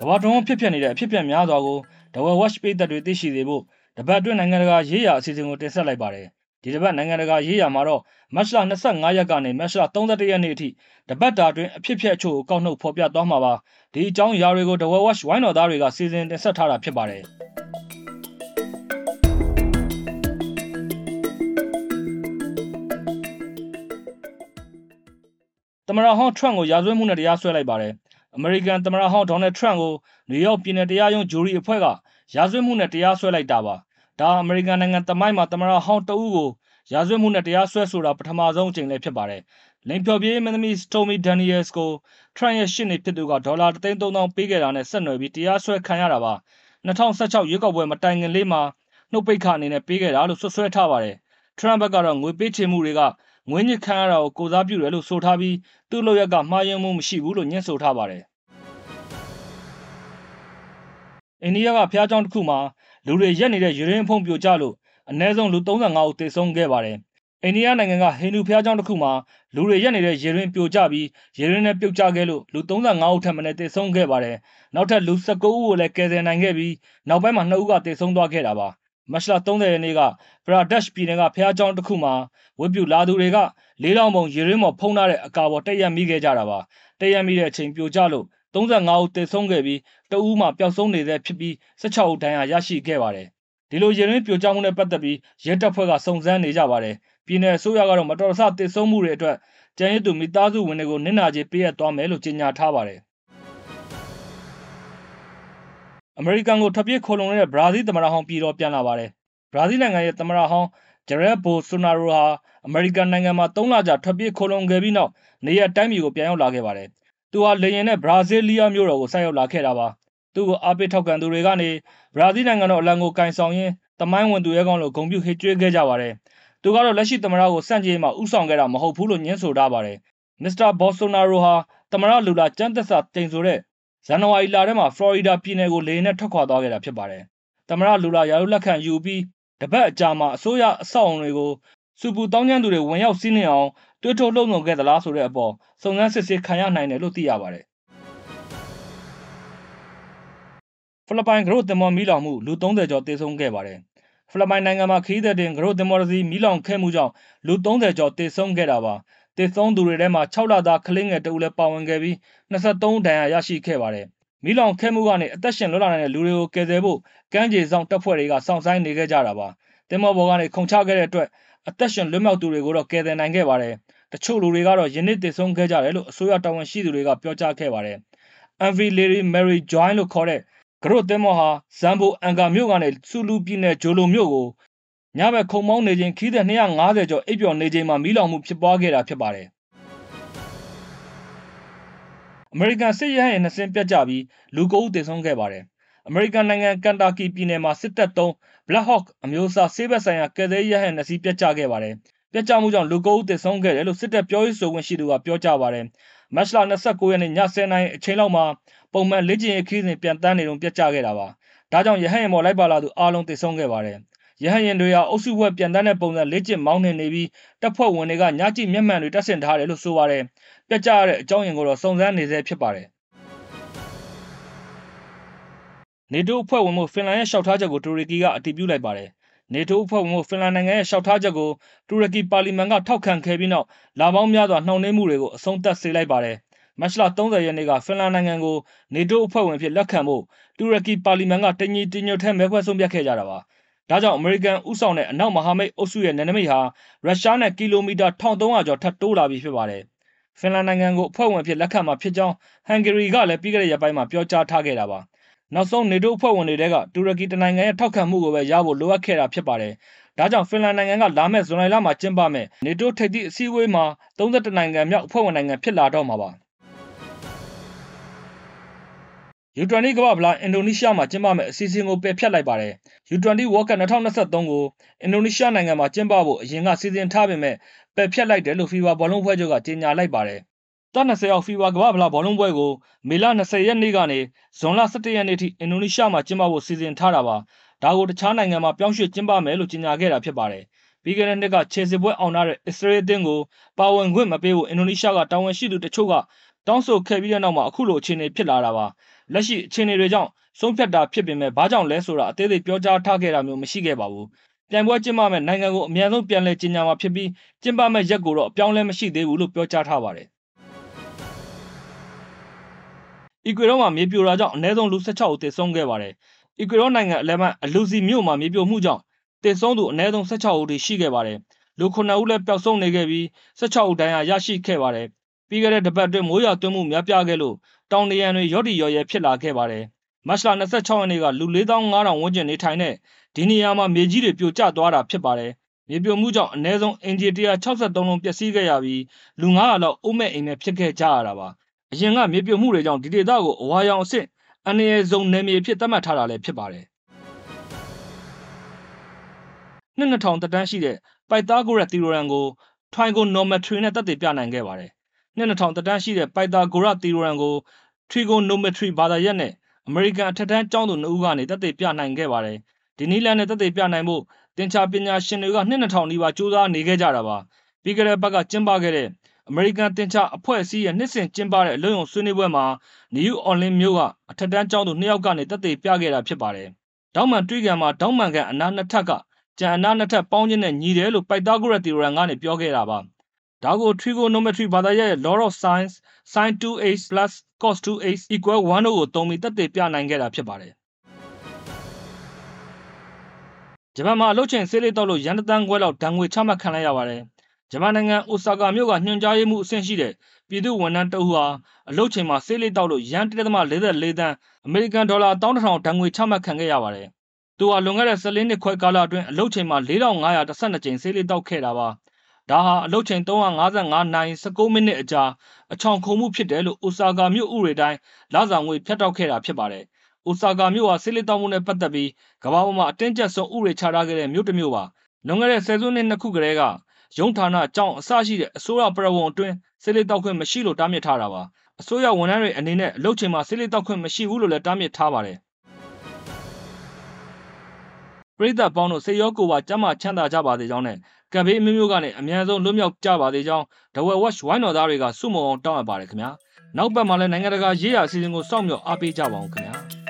ကမ္ဘာတွင်းဖြစ်ဖြစ်နေတဲ့အဖြစ်အပျက်များစွာကို The World Watch ပိတ်သက်တွေသိရှိစေဖို့တပတ်အတွင်းနိုင်ငံတကာရေးရာအစီအစဉ်ကိုတင်ဆက်လိုက်ပါတယ်။ဒီတပတ်နိုင်ငံတကာရေးရာမှာတော့မတ်လ25ရက်ကနေမတ်လ31ရက်နေ့အထိတပတ်တာအတွင်းအဖြစ်အပျက်အချို့ကိုကောက်နှုတ်ဖော်ပြသွားမှာပါ။ဒီအကြောင်းအရာတွေကို The World Watch ဝိုင်းတော်သားတွေကစီစဉ်တင်ဆက်ထားတာဖြစ်ပါတယ်။သမရဟောင်းထရန့်ကိုရာဇဝတ်မှုနဲ့တရားစွဲလိုက်ပါတယ်။ အမေရိကန်သမရဟောင်းဒေါ်နယ်ထရန့်ကိုနယူးယောက်ပြည်နယ်တရားရုံးဂျူရီအဖွဲ့ကရာဇဝတ်မှုနဲ့တရားစွဲလိုက်တာပါ။ဒါအမေရိကန်နိုင်ငံတမိုင်းမှာသမရဟောင်းတဦးကိုရာဇဝတ်မှုနဲ့တရားစွဲဆိုတာပထမဆုံးအကြိမ်လည်းဖြစ်ပါတယ်။လိန်ဖြော်ပြေးမင်းသမီး Stormy Daniels ကို Trump ရဲ့ရှစ်နေဖြစ်သူကဒေါ်လာ3,300ပေးခဲ့တာနဲ့ဆက်နွယ်ပြီးတရားစွဲခံရတာပါ။2016ရွေးကောက်ပွဲမတိုင်ခင်လေးမှာနှုတ်ပိတ်ခအနေနဲ့ပေးခဲ့တာလို့ဆွဆွဲထားပါတယ်။ Trump ဘက်ကတော့ငွေပေးချေမှုတွေကငွေညစ်ခံရတာကိုကိုစားပြုတယ်လို့ဆိုထားပြီးသူ့လုပ်ရက်ကမှားယွင်းမှုမရှိဘူးလို့ညှင်းဆိုထားပါတယ်။ အိန္ဒိယကဖျားကြောင်တစ်ခုမှာလူတွေရက်နေတဲ့ယူရင်းဖုံးပြိုကျလို့အနည်းဆုံးလူ35ဦးသေဆုံးခဲ့ပါတယ်။အိန္ဒိယနိုင်ငံကဟိန္ဒူဖျားကြောင်တစ်ခုမှာလူတွေရက်နေတဲ့ရေရင်းပြိုကျပြီးရေရင်းနဲ့ပြုတ်ကျခဲ့လို့လူ35ဦးထပ်မံသေဆုံးခဲ့ပါတယ်။နောက်ထပ်လူ19ဦးကိုလည်းကယ်ဆယ်နိုင်ခဲ့ပြီးနောက်ပိုင်းမှာ2ဦးကသေဆုံးသွားခဲ့တာပါ။မတ်လ30ရက်နေ့ကပရာဒက်ရှ်ပြည်နယ်ကဖျားကြောင်တစ်ခုမှာဝစ်ပြူလာသူတွေကလေးလောင်ပုံရေရင်းပေါ်ဖုံးထားတဲ့အကာပေါ်တက်ရက်မိခဲ့ကြတာပါ။တက်ရက်မိတဲ့အချိန်ပြိုကျလို့ 35ဦးသေဆုံးခဲ့ပြီးတဦးမှပျောက်ဆုံးနေတဲ့ဖြစ်ပြီး16ဦးဒဏ်ရာရရှိခဲ့ပါတယ်။ဒီလိုရေရင်းပြိုကျမှုနဲ့ပတ်သက်ပြီးရဲတပ်ဖွဲ့ကစုံစမ်းနေကြပါတယ်။ပြည်내အစိုးရကတော့မတော်တဆသေဆုံးမှုတွေအတွက်ကျန်းရည်သူမိသားစုဝင်တွေကိုနစ်နာကြေးပေးအပ်သွားမယ်လို့ကြေညာထားပါတယ်။အမေရိကန်ကိုထပ်ပြေးခိုလုံနေတဲ့ဘရာဇီးသမ္မတဟောင်းပြည်တော်ပြန်လာပါတယ်။ဘရာဇီးနိုင်ငံရဲ့သမ္မတဟောင်းဂျရက်ဘိုဆိုနာရိုဟာအမေရိကန်နိုင်ငံမှာ3လကြာထွက်ပြေးခိုလုံခဲ့ပြီးနောက်နေရတိုင်းပြည်ကိုပြန်ရောက်လာခဲ့ပါတယ်။ သူဟာလေယာဉ်နဲ့ဘရာဇီးလီးယားမြို့တော်ကိုဆိုက်ရောက်လာခဲ့တာပါ။သူ့ကိုအားပေးထောက်ခံသူတွေကနေဘရာဇီးနိုင်ငံတော်အလံကိုကင်ဆောင်ရင်းတမိုင်းဝင်သူရဲကောင်းလို့ဂုဏ်ပြုဟစ်ကြွေးခဲ့ကြပါတယ်။သူကတော့လက်ရှိသမ္မတကိုစန့်ကျင်မှာဥဆောင်ခဲ့တာမဟုတ်ဘူးလို့ညင်းဆိုထားပါတယ်။မစ္စတာဘော်ဆိုနာရိုဟာသမ္မတလူလာကျန်းသက်စာတင်ဆိုတဲ့ဇန်နဝါရီလထဲမှာဖလော်ရီဒါပြည်နယ်ကိုလေယာဉ်နဲ့ထွက်ခွာသွားခဲ့တာဖြစ်ပါတယ်။သမ္မတလူလာရာထူးလက်ခံယူပြီးတပတ်အကြာမှာအစိုးရအဆောက်အုံတွေကိုစူပူတောင်းကျမ်းသူတွေဝင်ရောက်စီးနှင်အောင် တွေးထုတ်လှုံ့ဆော်ခဲ့သလားဆိုတဲ့အပေါ်စုံစမ်းစစ်ဆေးခံရနိုင်တယ်လို့သိရပါတယ်။ဖိလစ်ပိုင်ဂရုသင်္ဘောမီးလောင်မှုလူ30ကျော်သေဆုံးခဲ့ပါတယ်။ဖိလစ်ပိုင်နိုင်ငံမှာခရီးသည်တင်ဂရုသင်္ဘောတစ်စီးမီးလောင်ခဲ့မှုကြောင့်လူ30ကျော်သေဆုံးခဲ့တာပါ။သေဆုံးသူတွေထဲမှာ6လသားကလေးငယ်တဦးလည်းပါဝင်ခဲ့ပြီး23ဒဏ်ရာရရှိခဲ့ပါတယ်။မီးလောင်ခဲ့မှုကနေအသက်ရှင်လွတ်လာနိုင်တဲ့လူတွေကိုကယ်ဆယ်ဖို့ကမ်းခြေဆောင်တပ်ဖွဲ့တွေကစောင့်ဆိုင်းနေခဲ့ကြတာပါ။တင်မော်ဘော်ကနေခုန်ချခဲ့တဲ့အတွက် အသက်ရှင်လွတ်မြောက်သူတွေကိုတော့ကယ်ဆယ်နိုင်ခဲ့ပါတယ်။တချို့လူတွေကတော့ယနေ့တည်ဆုံးခဲ့ကြတယ်လို့အစိုးရတာဝန်ရှိသူတွေကပြောကြားခဲ့ပါတယ်။ MV Lady Mary Joy လို့ခေါ်တဲ့ကရို့သင်းမော်ဟာဇမ်ဘိုအန်ကာမြို့ကနေဆူလူပြည်နယ်ဂျိုလိုမြို့ကိုညဘက်ခုံမောင်းနေခြင်းခီးတဲ့250ကျော်အိပ်ပျော်နေခြင်းမှာမီးလောင်မှုဖြစ်ပွားခဲ့တာဖြစ်ပါတယ်။အမေရိကန်စစ်ရဲဟန်နှစ်စင်းပြတ်ကျပြီးလူ9ဦးသေဆုံးခဲ့ပါတယ်။ အမေရိကန်နိုင်ငံ ကန်တာကီပြည်နယ်မှာ စစ်တပ်သုံး Black Hawk အမျိုးအစား ဆေးဘက်ဆိုင်ရာ ကယ်ဆယ်ရေးရဟန်နှစ်စီးပြတ်ကျခဲ့ပါတယ်။ပြတ်ကျမှုကြောင့် လူ9ဦး သေဆုံးခဲ့တယ်လို့ စစ်တပ်ပြောရေးဆိုခွင့်ရှိသူက ပြောကြားပါတယ်။မတ်လ29ရက်နေ့ည10:00နာရီအချိန်လောက်မှာ ပုံမှန်လေ့ကျင့်ရေးခီးစဉ်ပြန်တန်းနေတုန်းပြတ်ကျခဲ့တာပါ။ဒါကြောင့် ရဟန်ရင်ပေါ် လိုက်ပါလာသူအားလုံး သေဆုံးခဲ့ပါတယ်။ရဟန်ရင်တွေဟာ အုပ်စုဘွဲပြန်တန်းတဲ့ပုံစံ လေ့ကျင့်မောင်းနှင်နေပြီး တပ်ဖွဲ့ဝင်တွေက ညကြည့်မျက်မှန်တွေ တပ်ဆင်ထားတယ်လို့ ဆိုပါတယ်။ပြတ်ကျရတဲ့အကြောင်းရင်းကိုတော့ စုံစမ်းနေဆဲဖြစ်ပါတယ်။ နေတိုးအဖွဲ့ဝင်မှုဖင်လန်ရဲ့လျှောက်ထားချက်ကိုတူရကီကအတည်ပြုလိုက်ပါတယ်။နေတိုးအဖွဲ့ဝင်မှုဖင်လန်နိုင်ငံရဲ့လျှောက်ထားချက်ကိုတူရကီပါလီမန်ကထောက်ခံခဲ့ပြီးနောက်လာပေါင်းများစွာနှောင့်နှေးမှုတွေကိုအဆုံးသတ်စေလိုက်ပါတယ်။မတ်လ30ရက်နေ့ကဖင်လန်နိုင်ငံကိုနေတိုးအဖွဲ့ဝင်ဖြစ်လက်ခံဖို့တူရကီပါလီမန်ကတညီတညွတ်ထဲမဲခွဲဆုံးဖြတ်ခဲ့ကြတာပါ။ဒါကြောင့်အမေရိကန်ဥဆောင်တဲ့အနောက်မဟာမိတ်အုပ်စုရဲ့နယ်နိမိတ်ဟာရုရှားနဲ့ကီလိုမီတာ1300ကျော်ထပ်တိုးလာပြီဖြစ်ပါတယ်။ဖင်လန်နိုင်ငံကိုအဖွဲ့ဝင်ဖြစ်လက်ခံမှာဖြစ်ကြောင်းဟန်ဂေရီကလည်းပြီးခဲ့တဲ့ရက်ပိုင်းမှာပြောကြားထားခဲ့တာပါ။ နောက်ဆုံးနေတိုးအဖွဲ့ဝင်တွေကတူရကီတနိုင်ငံရဲ့ ထောက်ခံမှုကိုပဲရဖို့ လိုအပ်ခဲ့တာဖြစ်ပါတယ်။ဒါကြောင့် ဖင်လန်နိုင်ငံက လာမယ့်ဇွန်လလမှာ ကျင်းပမယ့်နေတိုးထိပ်သီးအစည်းအဝေးမှာ32နိုင်ငံမြောက် အဖွဲ့ဝင်နိုင်ငံ ဖြစ်လာတော့မှာပါ။ U20 ကမ္ဘာ့ဖလား အင်ဒိုနီးရှားမှာ ကျင်းပမယ့် အစီအစဉ်ကို ပယ်ဖျက်လိုက်ပါတယ်။ U20 World Cup 2023ကို အင်ဒိုနီးရှားနိုင်ငံမှာ ကျင်းပဖို့ အရင်က စီစဉ်ထားပေမဲ့ ပယ်ဖျက်လိုက်တယ်လို့ FIFA ဘောလုံးဖွဲ့ချုပ်က ကြေညာလိုက်ပါတယ်။ တပ်20ရောက် FIFA ကမ္ဘာ့ဖလားဘောလုံးပွဲကိုမေလ20ရက်နေ့ကနေဇွန်လ17ရက်နေ့ထိအင်ဒိုနီးရှားမှာကျင်းပဖို့စီစဉ်ထားတာပါ။ဒါကိုတခြားနိုင်ငံမှာပြောင်းရွှေ့ကျင်းပမယ်လို့ကြေညာခဲ့တာဖြစ်ပါတယ်။ပြီးခဲ့တဲ့နှစ်ကခြေစစ်ပွဲအောင်ထားတဲ့အစ္စရေးအသင်းကိုပါဝင်ခွင့်မပေးဖို့အင်ဒိုနီးရှားကတာဝန်ရှိသူတချို့ကတောင်းဆိုခဲ့ပြီးတဲ့နောက်မှာအခုလိုအခြေအနေဖြစ်လာတာပါလက်ရှိအခြေအနေတွေကြောင့်ဆုံးဖြတ်တာဖြစ်ပေမဲ့ဘာကြောင့်လဲဆိုတာအသေးသေးပြောကြားထားခဲ့တာမျိုးမရှိခဲ့ပါဘူးပြိုင်ပွဲကျင်းပမဲ့နိုင်ငံကိုအများဆုံးပြန်လည်ကြီးညာမှာဖြစ်ပြီးကျင်းပမဲ့ရက်ကိုတော့အပြောင်းလဲမရှိသေးဘူးလို့ပြောကြားထားပါတယ် အီကွေဒေါမှာ မြေပြိုတာကြောင့် အနည်းဆုံး လူ16ဦး သေဆုံးခဲ့ပါတယ်။အီကွေဒေါနိုင်ငံအလဲပိုင်းအလူစီမြို့မှာ မြေပြိုမှုကြောင့် သေဆုံးသူ အနည်းဆုံး16ဦးထိ ရှိခဲ့ပါတယ်။လူ9ဦးလည်း ပျောက်ဆုံးနေခဲ့ပြီး16ဦး ဒဏ်ရာရရှိခဲ့ပါတယ်။ပြီးခဲ့တဲ့ တပတ်အတွင်း မိုးရွာသွန်းမှု များပြားခဲ့လို့ တောင်တရံတွေ ရော့တီရော်ရဲ ဖြစ်လာခဲ့ပါတယ်။မတ်လ26ရက်နေ့က လူ4500ဝန်းကျင်နေထိုင်တဲ့ ဒီနေရာမှာ မြေကြီးတွေ ပြိုကျသွားတာ ဖြစ်ပါတယ်။မြေပြိုမှုကြောင့် အနည်းဆုံးအင်ဂျီ163လုံး ပျက်စီးခဲ့ရပြီး လူ900လောက်အုံမဲ့အိမ်မဲ့ ဖြစ်ခဲ့ကြရတာပါ။ အရင်ကမြေပြိုမှုတွေကြောင့်ဒီဒေသကိုအဝါရောင်အဆင့်အန္တရာယ်ဆုံးနယ်မြေဖြစ်သတ်မှတ်ထားတာလည်းဖြစ်ပါတယ်။နှစ်2000တက်တန်းရှိတဲ့ပိုက်သားကိုရက်တီရိုရန်ကိုထွိုင်ကိုနော်မထရီနဲ့တက်တည်ပြနိုင်ခဲ့ပါတယ်။နှစ်2000တက်တန်းရှိတဲ့ပိုက်သားကိုရက်တီရိုရန်ကိုထရီကိုနိုမထရီဘာသာရပ်နဲ့အမေရိကန်အထက်တန်းကျောင်းသူ2ဦးကနေတက်တည်ပြနိုင်ခဲ့ပါတယ်။ဒီနီလန်နဲ့တက်တည်ပြနိုင်ဖို့တင်ချာပညာရှင်တွေကနှစ်2000နီးပါးစူးစမ်းနေခဲ့ကြတာပါ။ပြီးခဲ့တဲ့ဘက်ကကျင်းပခဲ့တဲ့ အမေရိကန်တင်ချာအဖွဲ့အစည်းရဲ့နှစ်စဉ်ကျင်းပတဲ့အလုံယုံဆွေးနွေးပွဲမှာနယူးအော်လင်းမြို့ကအထက်တန်းကျောင်းသူနှစ်ယောက်ကနေတက်သေးပြခဲ့တာဖြစ်ပါတယ်။ဒေါင်းမန်တွေးကံမှာဒေါင်းမန်ကန်အနာနှစ်ထပ်ကကြံအနာနှစ်ထပ်ပေါင်းခြင်းနဲ့ညီတယ်လို့ပိုက်သားဂရက်တီရန်ကနေပြောခဲ့တာပါ။ဒါကို trigonometry ဘာသာရပ်ရဲ့ law of sines sin 2h cos 2h 1တို့ကိုသုံးပြီးတက်သေးပြနိုင်ခဲ့တာဖြစ်ပါတယ်။ဂျပန်မှာအလုပ်ချိန်ဆေးလေးတောက်လို့ရန်တသန်းခွဲလောက်ဒဏ်ငွေချမှတ်ခံလိုက်ရပါတယ်။ ဂျပန်နိုင်ငံအိုဆာကာမြို့ကညွှန်ကြားရေးမှူးအဆင့်ရှိတဲ့ ပြည်သူဝန်ထမ်းတအုပ်ဟာ အလုပ်ချိန်မှာ ဆေးလေးတောက်လို့ရန်1.44သန်း အမေရိကန်ဒေါ်လာ1,000ဒဏ်ငွေ ချမှတ်ခံခဲ့ရပါတယ်။သူဟာ လွန်ခဲ့တဲ့14နှစ်ခွဲကာလအတွင်း အလုပ်ချိန်မှာ4,512ကြိမ် ဆေးလေးတောက်ခဲ့တာပါ။ဒါဟာ အလုပ်ချိန်355နိုင်19မိနစ်အကြာ အချောင်ခုံမှုဖြစ်တယ်လို့ အိုဆာကာမြို့ဥပဒေတိုင်း လစာငွေ ဖြတ်တောက်ခဲ့တာ ဖြစ်ပါတယ်။အိုဆာကာမြို့ဟာ ဆေးလေးတောက်မှုနဲ့ ပတ်သက်ပြီး ကမ္ဘာပေါ်မှာ အတင်းကျပ်ဆုံး ဥပဒေချထားခဲ့တဲ့ မြို့တစ်မြို့ပါ။လွန်ခဲ့တဲ့ ဆယ်စုနှစ်နှစ်ခုကတည်းက ရုံးဌာနအကြောင်းအစရှိတဲ့အစိုးရပြည်ဝန်အတွင်းဆေးလေးတောက်ခွင့်မရှိလို့တားမြစ်ထားတာပါအစိုးရဝန်ထမ်းတွေအနေနဲ့အလုပ်ချိန်မှာဆေးလေးတောက်ခွင့်မရှိဘူးလို့လည်းတားမြစ်ထားပါတယ်ပြည်သက်ပေါင်းတို့စေရောကိုပါကျမ်းမာချမ်းသာကြပါစေကြောင်းနဲ့ကံဘေးအမျိုးမျိုးကနေအများဆုံးလွတ်မြောက်ကြပါစေကြောင်းဒဝဲ watch ဝိုင်းတော်သားတွေကစုမုံအောင်တောင်းအပ်ပါတယ်ခင်ဗျာနောက်ပတ်မှာလည်းနိုင်ငံတကာရေးရာအစီအစဉ်ကိုစောင့်မျှော်အားပေးကြပါအောင်ခင်ဗျာ